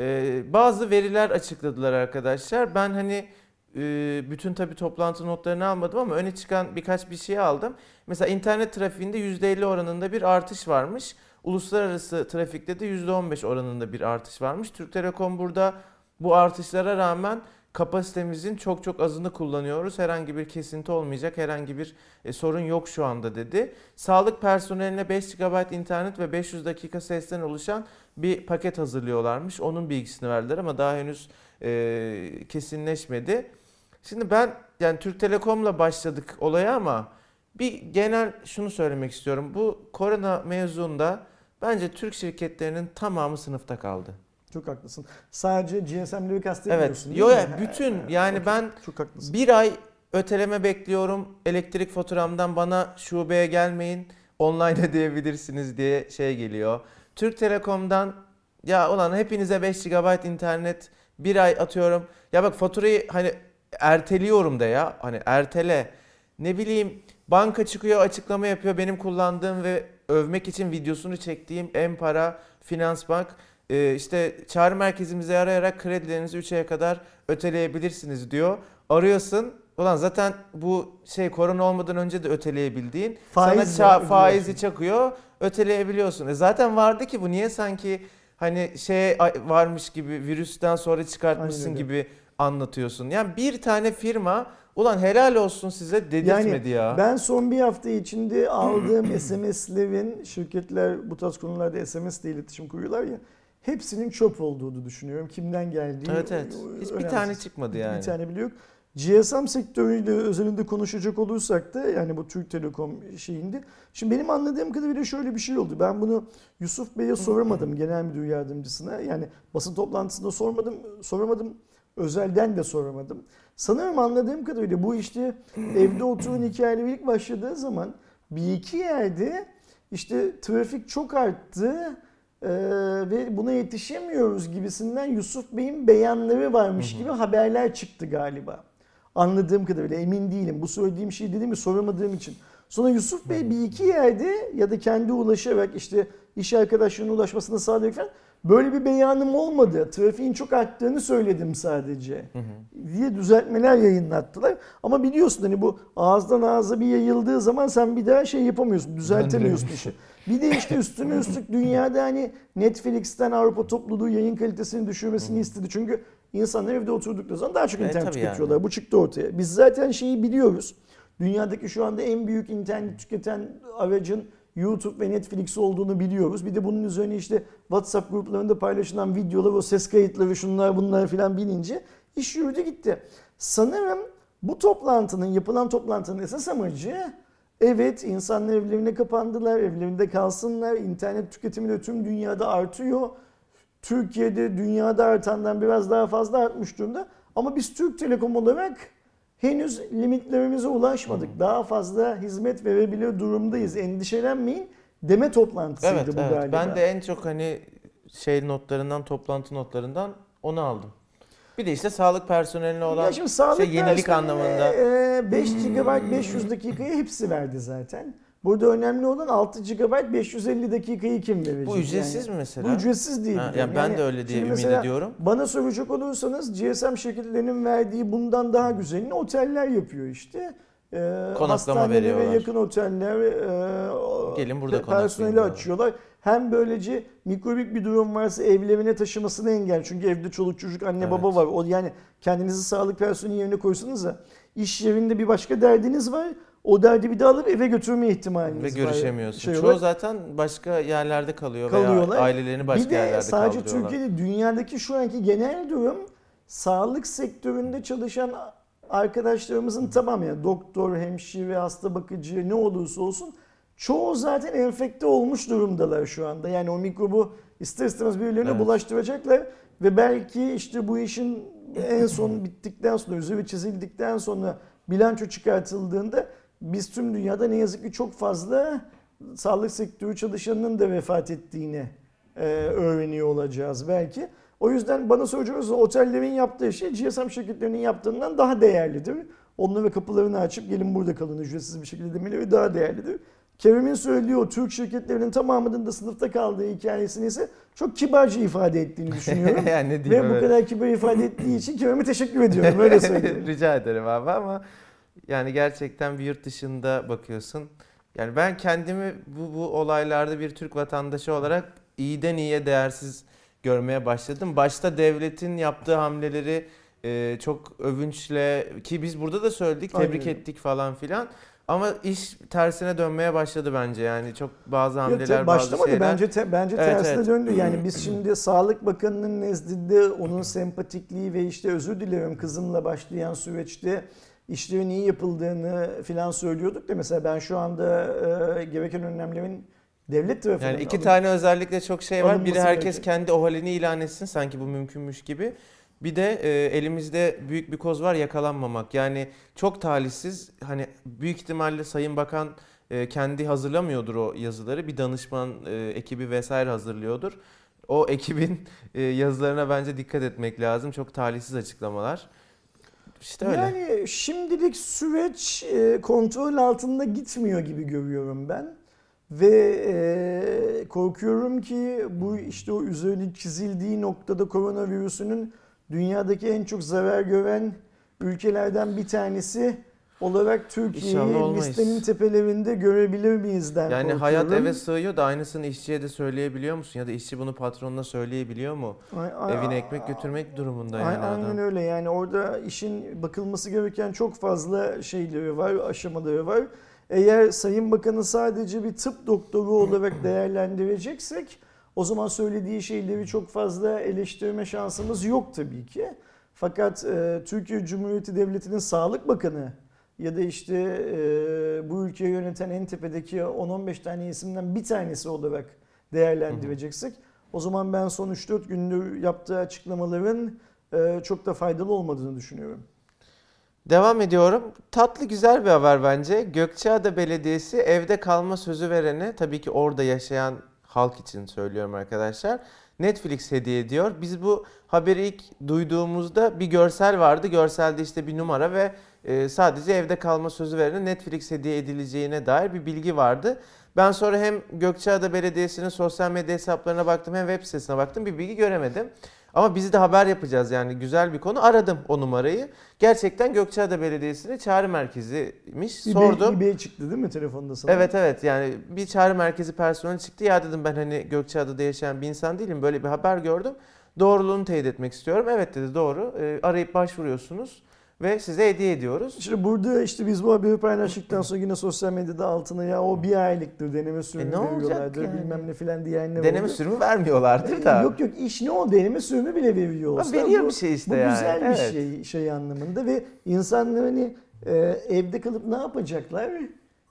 Ee, bazı veriler açıkladılar arkadaşlar. Ben hani e, bütün tabi toplantı notlarını almadım ama öne çıkan birkaç bir şey aldım. Mesela internet trafiğinde %50 oranında bir artış varmış. Uluslararası trafikte de %15 oranında bir artış varmış. Türk Telekom burada bu artışlara rağmen kapasitemizin çok çok azını kullanıyoruz. Herhangi bir kesinti olmayacak, herhangi bir e, sorun yok şu anda dedi. Sağlık personeline 5 GB internet ve 500 dakika sesten oluşan bir paket hazırlıyorlarmış. Onun bilgisini verdiler ama daha henüz e, kesinleşmedi. Şimdi ben yani Türk Telekom'la başladık olaya ama bir genel şunu söylemek istiyorum. Bu korona mevzuunda bence Türk şirketlerinin tamamı sınıfta kaldı. Çok haklısın. Sadece GSM'leri Evet. kastetmiyorsun Yo değil ya mi? bütün yani okey. ben Çok haklısın. bir ay öteleme bekliyorum. Elektrik faturamdan bana şubeye gelmeyin. Online ödeyebilirsiniz diye şey geliyor. Türk Telekom'dan ya ulan hepinize 5 GB internet bir ay atıyorum. Ya bak faturayı hani erteliyorum da ya. Hani ertele. Ne bileyim banka çıkıyor açıklama yapıyor. Benim kullandığım ve övmek için videosunu çektiğim en para Finans Bank e, işte çağrı merkezimize arayarak kredilerinizi 3 aya kadar öteleyebilirsiniz diyor. Arıyorsun. Ulan zaten bu şey korona olmadan önce de öteleyebildiğin. Faiz sana ça- faizi çakıyor. Öteleyebiliyorsun. E zaten vardı ki bu niye sanki hani şey varmış gibi virüsten sonra çıkartmışsın gibi anlatıyorsun. Yani bir tane firma ulan helal olsun size dedirtmedi ya. Ben son bir hafta içinde aldığım SMS'lerin şirketler bu tarz konularda SMS ile iletişim kuruyorlar ya hepsinin çöp olduğunu düşünüyorum. Kimden geldiği Evet evet. Hiç bir önemsiz. tane çıkmadı yani. Bir tane bile yok. GSM sektörüyle özelinde konuşacak olursak da yani bu Türk Telekom şeyinde. Şimdi benim anladığım kadarıyla şöyle bir şey oldu. Ben bunu Yusuf Bey'e soramadım genel müdür yardımcısına. Yani basın toplantısında sormadım, soramadım. Özelden de soramadım. Sanırım anladığım kadarıyla bu işte evde oturun hikayeleri ilk başladığı zaman bir iki yerde işte trafik çok arttı ee, ve buna yetişemiyoruz gibisinden Yusuf Bey'in beyanları varmış gibi haberler çıktı galiba. Anladığım kadarıyla emin değilim. Bu söylediğim şey dediğim gibi soramadığım için. Sonra Yusuf Bey bir iki yerde ya da kendi ulaşarak işte iş arkadaşlarına ulaşmasını sağlayarak falan böyle bir beyanım olmadı. Trafiğin çok arttığını söyledim sadece diye düzeltmeler yayınlattılar. Ama biliyorsun hani bu ağızdan ağza bir yayıldığı zaman sen bir daha şey yapamıyorsun, düzeltemiyorsun işi. Bir de işte üstüne üstlük dünyada hani Netflix'ten Avrupa topluluğu yayın kalitesini düşürmesini istedi. Çünkü insanlar evde oturdukları zaman daha çok E, internet tabii tüketiyorlar. yani. Bu çıktı ortaya. Biz zaten şeyi biliyoruz. Dünyadaki şu anda en büyük internet tüketen aracın YouTube ve Netflix olduğunu biliyoruz. Bir de bunun üzerine işte WhatsApp gruplarında paylaşılan videolar, o ses kayıtları, şunlar bunlar filan binince iş yürüdü gitti. Sanırım bu toplantının, yapılan toplantının esas amacı evet insanlar evlerine kapandılar, evlerinde kalsınlar, internet tüketimi de tüm dünyada artıyor. Türkiye'de dünyada artandan biraz daha fazla artmış durumda. Ama biz Türk Telekom olarak henüz limitlerimize ulaşmadık. Daha fazla hizmet verebilir durumdayız. Endişelenmeyin deme toplantısıydı Evet, bu evet. galiba. Ben de en çok hani şey notlarından, toplantı notlarından onu aldım. Bir de işte sağlık personeline olan ya şimdi sağlık şey yenilik anlamında. e, 5 GB 500 dakikayı hepsi verdi zaten. Burada önemli olan 6 GB 550 dakikayı kim verecek? Bu ücretsiz yani? mi mesela? Bu ücretsiz değil. Ha, yani ben de öyle diye ümit ediyorum. Bana soracak olursanız GSM şirketlerinin verdiği bundan daha güzelini oteller yapıyor işte. Ee, Konaklama veriyorlar. yakın oteller e, Gelin burada personeli açıyorlar. Hem böylece mikrobik bir durum varsa evlerine taşımasını engel. Çünkü evde çoluk çocuk anne Evet. baba var. O yani kendinizi sağlık personeli yerine koysanız da iş yerinde bir başka derdiniz var. O derdi bir de alıp eve götürme ihtimaliniz Ve var. görüşemiyorsun. Şey Çoğu olarak. zaten başka yerlerde kalıyor Kalıyorlar. veya ailelerini başka bir de yerlerde sadece. Türkiye'de dünyadaki şu anki genel durum sağlık sektöründe çalışan arkadaşlarımızın tamamı yani doktor, hemşire, hasta bakıcı ne olursa olsun çoğu zaten enfekte olmuş durumdalar şu anda. Yani o mikrobu ister istemez birilerine Evet. bulaştıracaklar ve belki işte bu işin en son bittikten sonra, üzeri çizildikten sonra bilanço çıkartıldığında biz tüm dünyada ne yazık ki çok fazla sağlık sektörü çalışanının da vefat ettiğini e, öğreniyor olacağız belki. O yüzden bana soracağınız otellerin yaptığı şey GSM şirketlerinin yaptığından daha değerlidir. Onlara kapılarını açıp gelin burada kalın ücretsiz bir şekilde demeleri daha değerlidir. Kerem'in söylediği o Türk şirketlerinin tamamının da sınıfta kaldığı hikayesini ise çok kibarca ifade ettiğini düşünüyorum. yani ne diyeyim Ve bu evet. kadar kibar ifade ettiği için Kerem'e teşekkür ediyorum. Öyle söyleyeyim. Rica ederim abi ama yani gerçekten bir yurt dışında bakıyorsun. Yani ben kendimi bu, bu olaylarda bir Türk vatandaşı olarak iyiden iyiye değersiz görmeye başladım. Başta devletin yaptığı hamleleri e, çok övünçle ki biz burada da söyledik, tebrik Aynen. ettik falan filan. Ama iş tersine dönmeye başladı bence yani çok bazı hamleler, bazı başlamadı şeyler. bence te- bence Evet, tersine evet. döndü. Yani biz şimdi Sağlık Bakanı'nın nezdinde onun sempatikliği ve işte özür dilerim kızımla başlayan süreçte işlerin iyi yapıldığını filan söylüyorduk da mesela ben şu anda e, gereken önlemlerin devlet tarafından Yani iki alın- tane özellikle çok şey var. Biri herkes gereken. kendi o halini ilan etsin sanki bu mümkünmüş gibi. Bir de e, elimizde büyük bir koz var yakalanmamak. Yani çok talihsiz hani büyük ihtimalle Sayın Bakan e, kendi hazırlamıyordur o yazıları. Bir danışman e, ekibi vesaire hazırlıyordur. O ekibin e, yazılarına bence dikkat etmek lazım. Çok talihsiz açıklamalar. İşte öyle. Yani şimdilik süreç e, kontrol altında gitmiyor gibi görüyorum ben. Ve e, korkuyorum ki bu işte o üzerine çizildiği noktada koronavirüsünün dünyadaki en çok zarar gören ülkelerden bir tanesi olarak Türkiye'yi listenin tepelerinde görebilir miyizden Yani korkuyorum. hayat eve sığıyor da aynısını işçiye de söyleyebiliyor musun? Ya da işçi bunu patronuna söyleyebiliyor mu? Ay- ay- Evine ekmek götürmek durumunda Ay- yani Aynen adam. öyle yani orada işin bakılması gereken çok fazla şeyleri var, aşamaları var. Eğer Sayın Bakanı sadece bir tıp doktoru olarak değerlendireceksek o zaman söylediği şeyleri çok fazla eleştirme şansımız yok tabii ki. Fakat e, Türkiye Cumhuriyeti Devleti'nin Sağlık Bakanı ya da işte e, bu ülkeyi yöneten en tepedeki 10-15 tane isimden bir tanesi olarak değerlendireceksek o zaman ben son 3-4 gündür yaptığı açıklamaların e, çok da faydalı olmadığını düşünüyorum. Devam ediyorum. Tatlı güzel bir haber bence. Gökçeada Belediyesi evde kalma sözü verene tabii ki orada yaşayan halk için söylüyorum arkadaşlar. Netflix hediye ediyor. Biz bu haberi ilk duyduğumuzda bir görsel vardı. Görselde işte bir numara ve e, sadece evde kalma sözü verene Netflix hediye edileceğine dair bir bilgi vardı. Ben sonra hem Gökçeada Belediyesi'nin sosyal medya hesaplarına baktım hem web sitesine baktım. Bir bilgi göremedim. Ama biz de haber yapacağız yani güzel bir konu. Aradım o numarayı. Gerçekten Gökçeada Belediyesi'nin çağrı merkeziymiş. Bir Sordum. bey çıktı değil mi telefonda sana? Evet evet yani bir çağrı merkezi personeli çıktı. Ya dedim ben hani Gökçeada'da yaşayan bir insan değilim. Böyle bir haber gördüm. Doğruluğunu teyit etmek istiyorum. Evet dedi doğru. Ee, arayıp başvuruyorsunuz ve size hediye ediyoruz. Şimdi burada işte biz bu haberi paylaştıktan sonra yine sosyal medyada altına ya o bir aylıktır deneme sürümü E ne veriyorlardır yani? bilmem ne filan diyenler Deneme oldu. sürümü vermiyorlardır E, da. Yok yok iş ne o deneme sürümü bile veriyor olsa. veriyor bu, bir şey işte bu yani. güzel bir Evet. şey şey anlamında ve insanlar hani e, evde kalıp ne yapacaklar?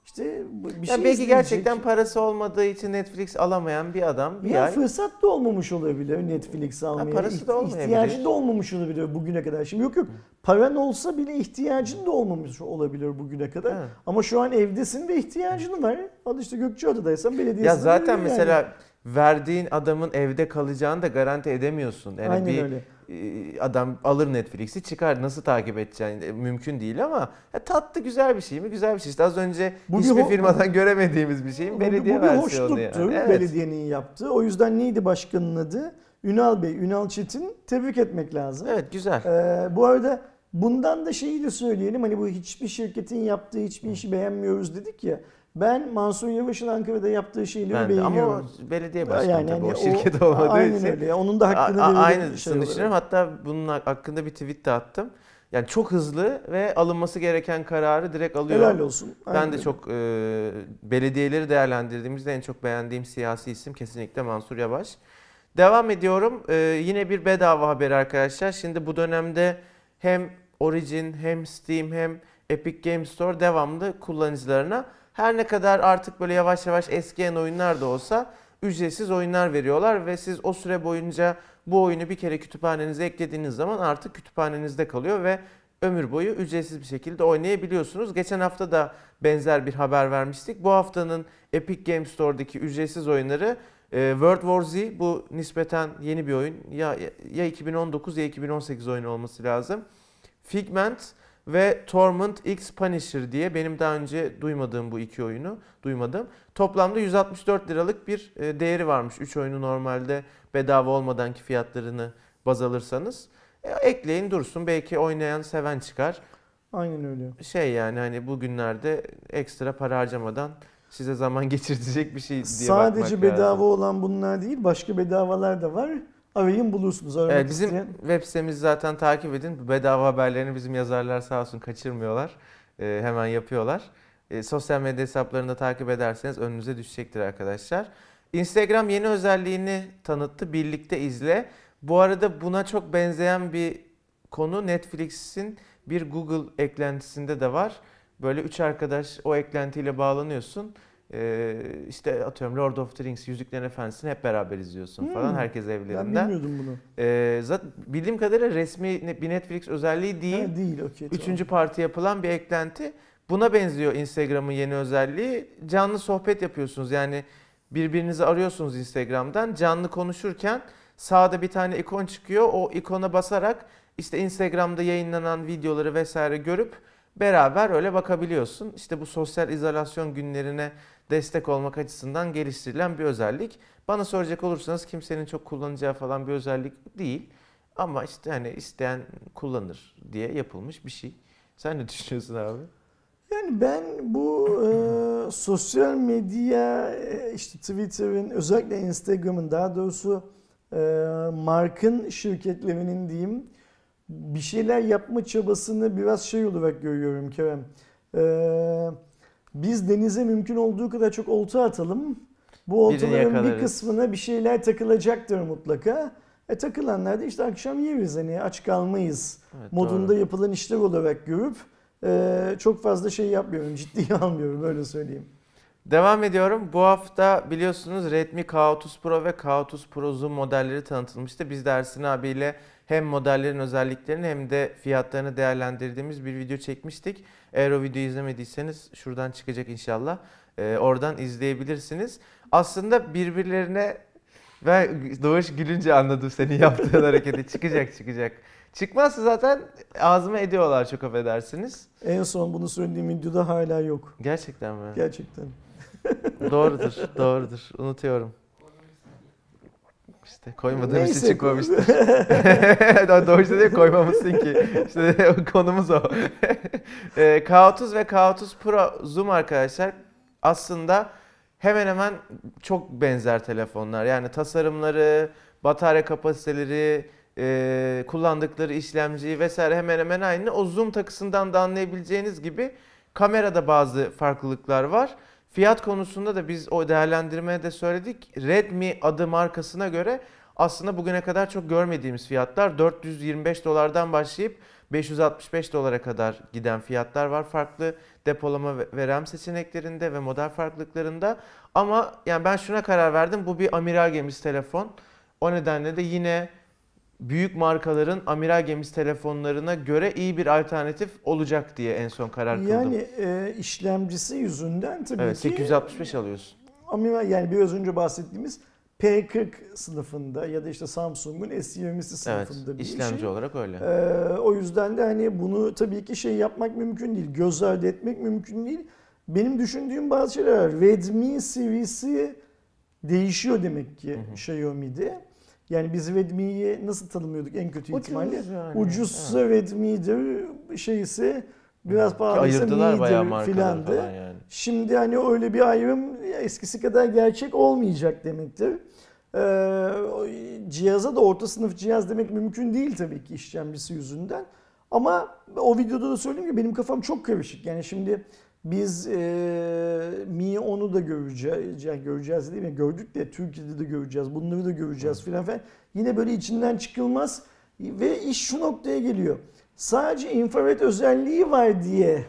İşte bir Ya şey belki gerçekten parası olmadığı için Netflix alamayan bir adam bir ya ay. fırsat da olmamış olabilir Netflix almaya. parası da olmayabilir. İhtiyacı da olmamış olabilir bugüne kadar. Şimdi yok yok paran olsa bile ihtiyacın da olmamış olabilir bugüne kadar. Evet. Ama şu an evdesin ve ihtiyacın var. Al işte Gökçeada'daysan belediyesinden Ya zaten veriyor yani. mesela verdiğin adamın evde kalacağını da garanti edemiyorsun. Yani Aynen bir öyle. E, adam alır Netflix'i çıkar nasıl takip edeceğin e, mümkün değil ama ya tatlı güzel bir şey mi? Güzel bir şey. İşte az önce Bu bir hiçbir ho- firmadan göremediğimiz bir şey mi? Bu- Belediye bu bir versiyonu yani. Evet. belediyenin yaptığı. O yüzden neydi başkanın adı? Ünal Bey, Ünal Çetin tebrik etmek lazım. Evet güzel. Ee, bu arada bundan da şeyi de söyleyelim. Hani bu hiçbir şirketin yaptığı hiçbir işi beğenmiyoruz dedik ya. Ben Mansur Yavaş'ın Ankara'da yaptığı şeyleri Ben de. Ama beğeniyorum. o belediye başkanı Yani tabii hani o şirket olmadığı aynen için. öyle. Onun da hakkını A- Aynısını şey olarak. düşünüyorum. Hatta bunun hakkında bir tweet de attım. Yani çok hızlı ve alınması gereken kararı direkt alıyor. Helal olsun. Ben Aynen de öyle. çok e, belediyeleri değerlendirdiğimizde en çok beğendiğim siyasi isim kesinlikle Mansur Yavaş. Devam ediyorum. E, yine bir bedava haberi arkadaşlar. Şimdi bu dönemde hem Origin hem Steam hem Epic Games Store devamlı kullanıcılarına her ne kadar artık böyle yavaş yavaş eskiyen oyunlar da olsa ücretsiz oyunlar veriyorlar ve siz o süre boyunca bu oyunu bir kere kütüphanenize eklediğiniz zaman artık kütüphanenizde kalıyor ve ömür boyu ücretsiz bir şekilde oynayabiliyorsunuz. Geçen hafta da benzer bir haber vermiştik. Bu haftanın Epic Games Store'daki ücretsiz oyunları e, World War Z bu nispeten yeni bir oyun. Ya ya 2019 ya 2018 oyunu olması lazım. Figment ve Torment X Punisher diye benim daha önce duymadığım bu iki oyunu duymadım. Toplamda 164 liralık bir e, değeri varmış. 3 oyunu normalde bedava olmadanki fiyatlarını baz alırsanız. E, ekleyin dursun belki oynayan seven çıkar. Aynen öyle. Şey yani hani bugünlerde ekstra para harcamadan size zaman geçirtecek bir şey diye Sadece bakmak bedava lazım. olan bunlar değil, başka bedavalar da var. Arayın bulursunuz. Aramak Evet, bizim isteyen. web sitemizi zaten takip edin. Bedava haberlerini bizim yazarlar sağ olsun kaçırmıyorlar. Ee, hemen yapıyorlar. Ee, sosyal medya hesaplarını da takip ederseniz önünüze düşecektir arkadaşlar. Instagram yeni özelliğini tanıttı. Birlikte izle. Bu arada buna çok benzeyen bir konu Netflix'in bir Google eklentisinde de var. Böyle üç arkadaş o eklentiyle bağlanıyorsun. E, işte atıyorum Lord of the Rings, Yüzüklerin Efendisi'ni hep beraber izliyorsun falan Hmm. herkes Ben evlerinde. bilmiyordum bunu. E, zaten bildiğim kadarıyla resmi bir Netflix özelliği değil. Ha, değil okey. tamam. Üçüncü parti yapılan bir eklenti. Buna benziyor Instagram'ın yeni özelliği. Canlı sohbet yapıyorsunuz. Yani birbirinizi arıyorsunuz Instagram'dan. Canlı konuşurken sağda bir tane ikon çıkıyor. O ikona basarak işte Instagram'da yayınlanan videoları vesaire görüp beraber öyle bakabiliyorsun. İşte bu sosyal izolasyon günlerine destek olmak açısından geliştirilen bir özellik. Bana soracak olursanız kimsenin çok kullanacağı falan bir özellik değil. Ama işte hani isteyen kullanır diye yapılmış bir şey. Sen ne düşünüyorsun abi? Yani ben bu e, sosyal medya e, işte Twitter'ın özellikle Instagram'ın daha doğrusu e, markın şirketlerinin diyeyim bir şeyler yapma çabasını biraz şey olarak görüyorum Kerem. E, biz denize mümkün olduğu kadar çok olta atalım. Bu Birini oltaların bir yakalarız. kısmına bir şeyler takılacaktır mutlaka. E takılanlar da işte akşam yeriz hani aç kalmayız Evet, modunda doğru. yapılan işler olarak görüp e, çok fazla şey yapmıyorum, ciddiye almıyorum öyle söyleyeyim. Devam ediyorum. Bu hafta biliyorsunuz Redmi K30 Pro ve K30 Pro Zoom modelleri tanıtılmıştı. Biz de Ersin abiyle hem modellerin özelliklerini hem de fiyatlarını değerlendirdiğimiz bir video çekmiştik. Eğer o videoyu izlemediyseniz şuradan çıkacak inşallah. Ee, oradan izleyebilirsiniz. Aslında birbirlerine ve Doğuş gülünce anladım senin yaptığın hareketi. Çıkacak çıkacak. Çıkmazsa zaten ağzıma ediyorlar çok affedersiniz. En son bunu söylediğim videoda hala yok. Gerçekten mi? Gerçekten. Doğrudur, doğrudur. Unutuyorum. İşte koymadığım için Neyse. çıkmamıştır. Doğrusu diye koymamışsın ki. İşte konumuz o. Ee, K30 ve K30 Pro Zoom arkadaşlar aslında hemen hemen çok benzer telefonlar. Yani tasarımları, batarya kapasiteleri, e, kullandıkları işlemci vesaire hemen hemen aynı. O zoom takısından da anlayabileceğiniz gibi kamerada bazı farklılıklar var. Fiyat konusunda da biz o değerlendirmeye de söyledik. Redmi adı markasına göre aslında bugüne kadar çok görmediğimiz fiyatlar 425 dolardan başlayıp 565 dolara kadar giden fiyatlar var farklı depolama ve RAM seçeneklerinde ve model farklılıklarında. Ama yani ben şuna karar verdim. Bu bir amiral gemisi telefon. O nedenle de yine büyük markaların amiral gemisi telefonlarına göre iyi bir alternatif olacak diye en son karar kıldım. Yani e, işlemcisi yüzünden tabii evet ki 865 alıyorsun. amiral yani biraz önce bahsettiğimiz P40 sınıfında ya da işte Samsung'un S20'si Evet, sınıfında bir işlemci şey. olarak öyle. Ee, o yüzden de hani bunu tabii ki şey yapmak mümkün değil. Göz ardı etmek mümkün değil. Benim düşündüğüm bazı şeyler var. Redmi serisi değişiyor demek ki Hı hı. Xiaomi'de. Yani biz Redmi'yi nasıl tanımıyorduk en kötü ihtimalle? yani. Ucuzsa Redmi'dir, şeyse biraz Ki pahalıysa Mi'dir filandı. falan yani. Şimdi hani öyle bir ayrım eskisi kadar gerçek olmayacak demektir. Ee, cihaza da orta sınıf cihaz demek mümkün değil tabii ki işlemcisi yüzünden. Ama o videoda da söyleyeyim ki benim kafam çok karışık. Yani şimdi biz e, Mi 10'u da göreceğiz, yani göreceğiz değil mi? Gördük de Türkiye'de de göreceğiz, bunları da göreceğiz filan filan. Yine böyle içinden çıkılmaz ve iş şu noktaya geliyor. Sadece infrared özelliği var diye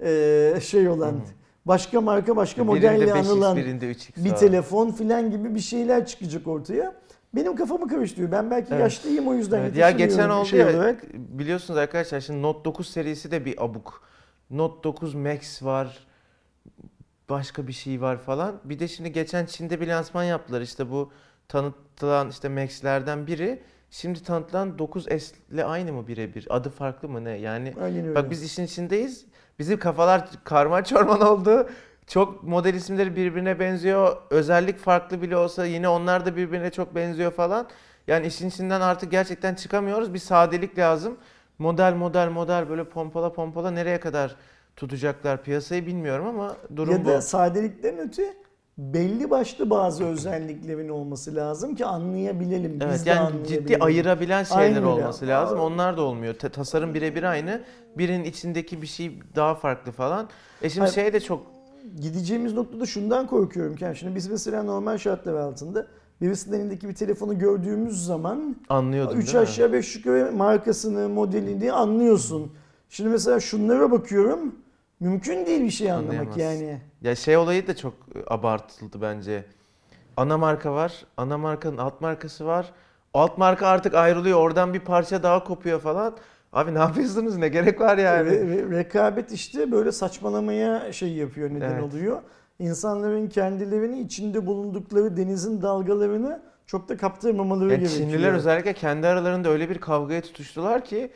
e, şey olan, Hı başka marka başka Birinde modelle 5x, anılan birinde 3x bir telefon filan gibi bir şeyler çıkacak ortaya. Benim kafamı karıştırıyor. Ben belki Evet. yaşlıyım o yüzden Evet, ya geçen oldu şey ya olarak. biliyorsunuz arkadaşlar şimdi Note 9 serisi de bir abuk. Note 9 Max var. Başka bir şey var falan. Bir de şimdi geçen Çin'de bir lansman yaptılar. İşte bu tanıtılan işte Max'lerden biri. Şimdi tanıtılan 9S ile aynı mı birebir? Adı farklı mı ne? Yani Aynen öyle. bak biz işin içindeyiz. Bizim kafalar karma çorman oldu. Çok model isimleri birbirine benziyor. Özellik farklı bile olsa yine onlar da birbirine çok benziyor falan. Yani işin içinden artık gerçekten çıkamıyoruz. Bir sadelik lazım. Model model model böyle pompala pompala nereye kadar tutacaklar piyasayı bilmiyorum ama durum ya bu. da sadelikten öte belli başlı bazı özelliklerin olması lazım ki anlayabilelim. Biz Evet de yani anlayabilelim. ciddi ayırabilen şeyler öyle. olması lazım. Aa. Onlar da olmuyor. Ta- tasarım birebir aynı. Birinin içindeki bir şey daha farklı falan. E şimdi Hayır. şey de çok Gideceğimiz noktada şundan korkuyorum ki yani şimdi biz mesela normal şartlar altında birisinin elindeki bir telefonu gördüğümüz zaman anlıyordum 3 değil mi? aşağı 5 yukarı markasını, modelini anlıyorsun. Şimdi mesela şunlara bakıyorum. Mümkün değil bir şey anlamak yani. Ya şey olayı da çok abartıldı bence. Ana marka var. Ana markanın alt markası var. Alt marka artık ayrılıyor. Oradan bir parça daha kopuyor falan. Abi ne yapıyorsunuz? Ne gerek var yani? Re- re- rekabet işte böyle saçmalamaya şey yapıyor neden Evet. oluyor. İnsanların kendilerini içinde bulundukları denizin dalgalarını çok da kaptırmamaları Ya gerekiyor. Çinliler özellikle kendi aralarında öyle bir kavgaya tutuştular ki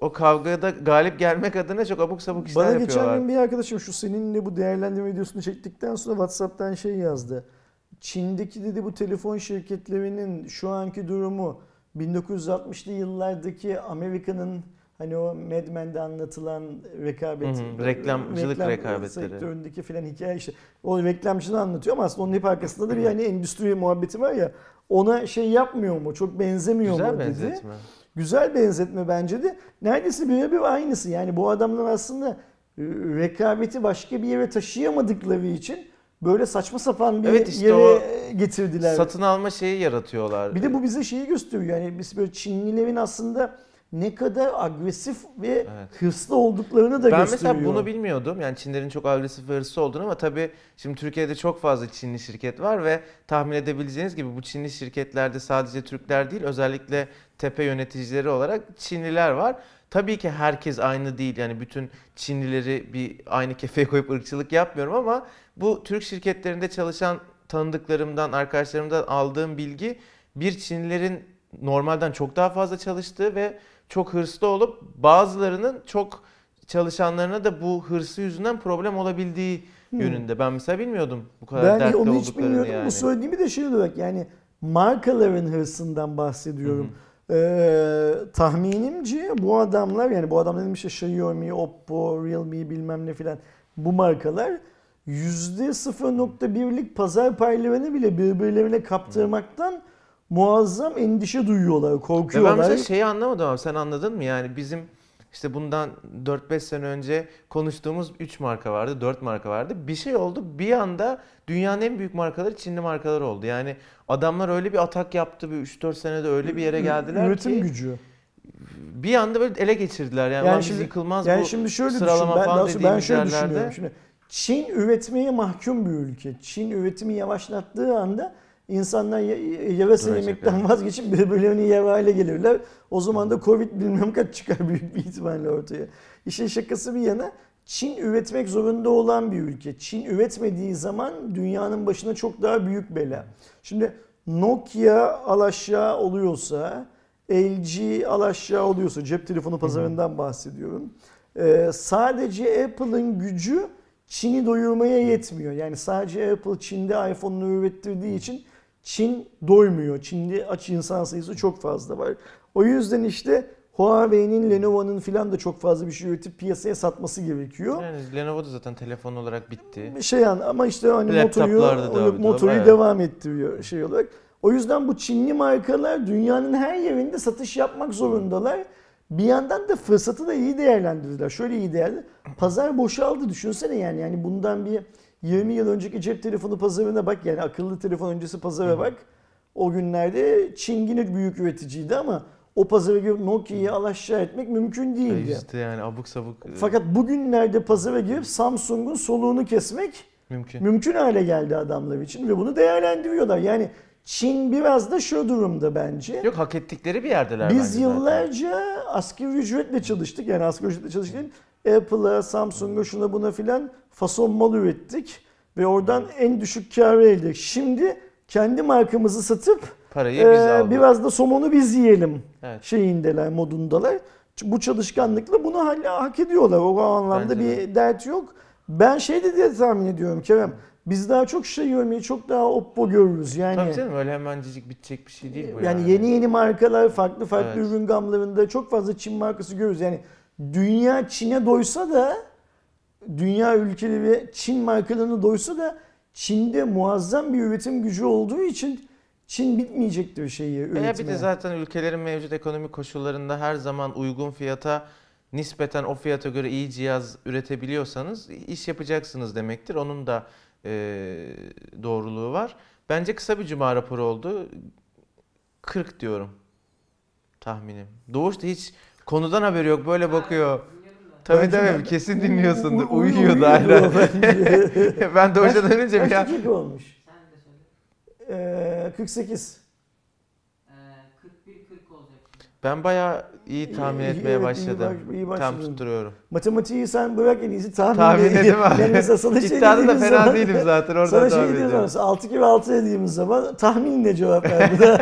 o kavgada galip gelmek adına çok abuk sabuk işler Bana geçen yapıyorlar. gün bir arkadaşım şu seninle bu değerlendirme videosunu çektikten sonra WhatsApp'tan şey yazdı. Çin'deki dedi bu telefon şirketlerinin şu anki durumu 1960'lı yıllardaki Amerika'nın hani o Mad Men'de anlatılan rekabet, Hı hı, reklamcılık reklam rekabetleri. sektöründeki filan hikaye işte. O reklamcını anlatıyor ama aslında onun hep arkasında da bir hani endüstri muhabbeti var ya ona şey yapmıyor mu? Çok benzemiyor Güzel mu dedi. benzetme. Güzel benzetme bence de. Neredeyse birebir aynısı. Yani bu adamlar aslında e, rekabeti başka bir yere taşıyamadıkları için böyle saçma sapan bir Evet işte yere getirdiler. Satın alma şeyi yaratıyorlar. Bir de bu bize şeyi gösteriyor. Yani biz böyle Çinlilerin aslında ne kadar agresif ve Evet. hırslı olduklarını da ben gösteriyor. mesela bunu bilmiyordum. Yani Çinlerin çok agresif ve hırslı olduğunu ama tabii şimdi Türkiye'de çok fazla Çinli şirket var ve tahmin edebileceğiniz gibi bu Çinli şirketlerde sadece Türkler değil özellikle tepe yöneticileri olarak Çinliler var. Tabii ki herkes aynı değil. Yani bütün Çinlileri bir aynı kefeye koyup ırkçılık yapmıyorum ama bu Türk şirketlerinde çalışan tanıdıklarımdan, arkadaşlarımdan aldığım bilgi bir Çinlilerin normalden çok daha fazla çalıştığı ve çok hırslı olup bazılarının çok çalışanlarına da bu hırsı yüzünden problem olabildiği Hmm. yönünde. Ben mesela bilmiyordum bu kadar Ben dertli onu hiç bilmiyordum. yani. Bu söylediğimi de şey olarak yani markaların hırsından bahsediyorum. Ee, tahminimce bu adamlar yani bu adamlar dedim işte Xiaomi, Oppo, Realme bilmem ne filan bu markalar %0.1'lik pazar paylarını bile birbirlerine kaptırmaktan muazzam endişe duyuyorlar, Ve ben korkuyorlar. mesela şeyi anlamadım ama sen anladın mı? Yani bizim işte bundan 4-5 sene önce konuştuğumuz 3 marka vardı, 4 marka vardı. Bir şey oldu. Bir anda dünyanın en büyük markaları Çinli markalar oldu. Yani adamlar öyle bir atak yaptı. Bir 3-4 senede öyle bir yere geldiler Üretim ki gücü. bir anda böyle ele geçirdiler. Yani, Yani şimdi- yıkılmaz Yani bu şimdi şöyle düşün. sıralama Ben, falan sonra ben dediğimiz şöyle yerlerde. Şimdi Çin üretmeye mahkum bir ülke. Çin üretimi yavaşlattığı anda insanlar y- yarasa Duracak, yemekten evet. vazgeçip birbirlerini yer hale gelirler. O zaman da Covid bilmem kaç çıkar büyük bir ihtimalle ortaya. İşin şakası bir yana Çin üretmek zorunda olan bir ülke. Çin üretmediği zaman dünyanın başına çok daha büyük bela. Şimdi Nokia alaşağı oluyorsa, LG alaşağı oluyorsa, cep telefonu pazarından bahsediyorum. Ee, sadece Apple'ın gücü Çin'i doyurmaya yetmiyor. Yani sadece Apple Çin'de iPhone'unu ürettirdiği için Çin doymuyor. Çin'de aç insan sayısı çok fazla var. O yüzden işte Huawei'nin, Lenovo'nun filan da çok fazla bir şey üretip piyasaya satması gerekiyor. Yani Lenovo da zaten telefon olarak bitti. Şey an ama işte hani Laptoplarda da motoyu bayağı. devam ettiriyor şey olarak. O yüzden bu Çinli markalar dünyanın her yerinde satış yapmak zorundalar. Bir yandan da fırsatı da iyi değerlendirdiler. Şöyle iyi değerli. Pazar boşaldı düşünsene yani. Yani bundan bir 20 yıl önceki cep telefonu pazarına bak yani akıllı telefon öncesi pazara bak. O günlerde Çin yine büyük üreticiydi ama o pazara girip Nokia'yı alaşağı etmek mümkün Ya değildi. İşte yani abuk sabuk e, Fakat bugünlerde pazara girip Samsung'un soluğunu kesmek mümkün. mümkün hale geldi adamlar için ve bunu değerlendiriyorlar. Yani Çin biraz da şu durumda bence. Yok hak ettikleri bir yerdeler Biz zaten. yıllarca asgari ücretle çalıştık. Yani asgari ücretle çalıştık. Apple'a, Samsung'a şuna buna filan fason mal ürettik. Ve oradan en düşük karı elde ettik. Şimdi kendi markamızı satıp Parayı biz aldık. biraz da somonu biz yiyelim Evet. şeyindeler, modundalar. Bu çalışkanlıkla bunu hala hak ediyorlar. O anlamda Bence bir dert yok. Ben şey de diye tahmin ediyorum Kerem. Biz daha çok şey görmeyi, çok daha Oppo görürüz. Yani Tabii canım öyle hemencecik bitecek bir şey değil bu yani yani. yeni yeni markalar, farklı farklı Evet. ürün gamlarında çok fazla Çin markası görürüz. Yani dünya Çin'e doysa da dünya ülkeleri Çin markalarını doysa da Çin'de muazzam bir üretim gücü olduğu için Çin bitmeyecektir şeyi üretmeye. Veya bir de zaten ülkelerin mevcut ekonomik koşullarında her zaman uygun fiyata nispeten o fiyata göre iyi cihaz üretebiliyorsanız iş yapacaksınız demektir. Onun da e, doğruluğu var. Bence kısa bir cuma raporu oldu. 40 diyorum tahminim. Doğuş da hiç konudan haberi yok böyle bakıyor. Tabii Bence tabii kesin dinliyorsundur. Uy- uy- Uyuyordu bence. ben Doğuş'tan önce bir Kaç an... olmuş? Sen de söyle. Ee, 48. Ee, 41-40 olacak şimdi. Ben bayağı iyi tahmin İyi- etmeye evet, iyi başladım. baş- iyi Tam başladın. tutturuyorum. Matematiği sen bırak en iyisi tahmin Tahmin edeyim abi. Yani mesela sana şey İddiada da fena zaman- değilim zaten oradan Sana şey tahmin dediğimiz ediyorum. zaman 6 kere 6 dediğimiz zaman tahminle cevap verdi.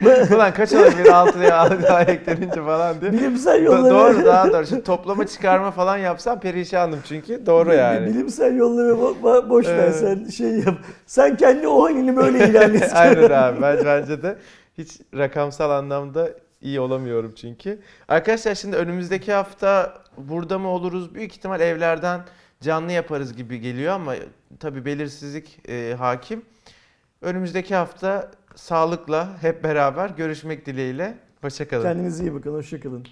Ulan kaç olabilir 6 diye 6 daha eklenince falan diye. Bilimsel Do- yolları. doğru daha doğru. Şimdi toplama çıkarma falan yapsam perişanım çünkü. Doğru yani. Bilimsel yolları bo- bo- boş ver sen şey yap. Sen kendi o halini böyle et. Aynen abi. Ben, bence de hiç rakamsal anlamda iyi olamıyorum çünkü. Arkadaşlar şimdi önümüzdeki hafta burada mı oluruz? Büyük ihtimal evlerden canlı yaparız gibi geliyor ama tabii belirsizlik e, hakim. Önümüzdeki hafta sağlıkla hep beraber görüşmek dileğiyle. Hoşçakalın. Kendinize iyi bakın. Hoşçakalın.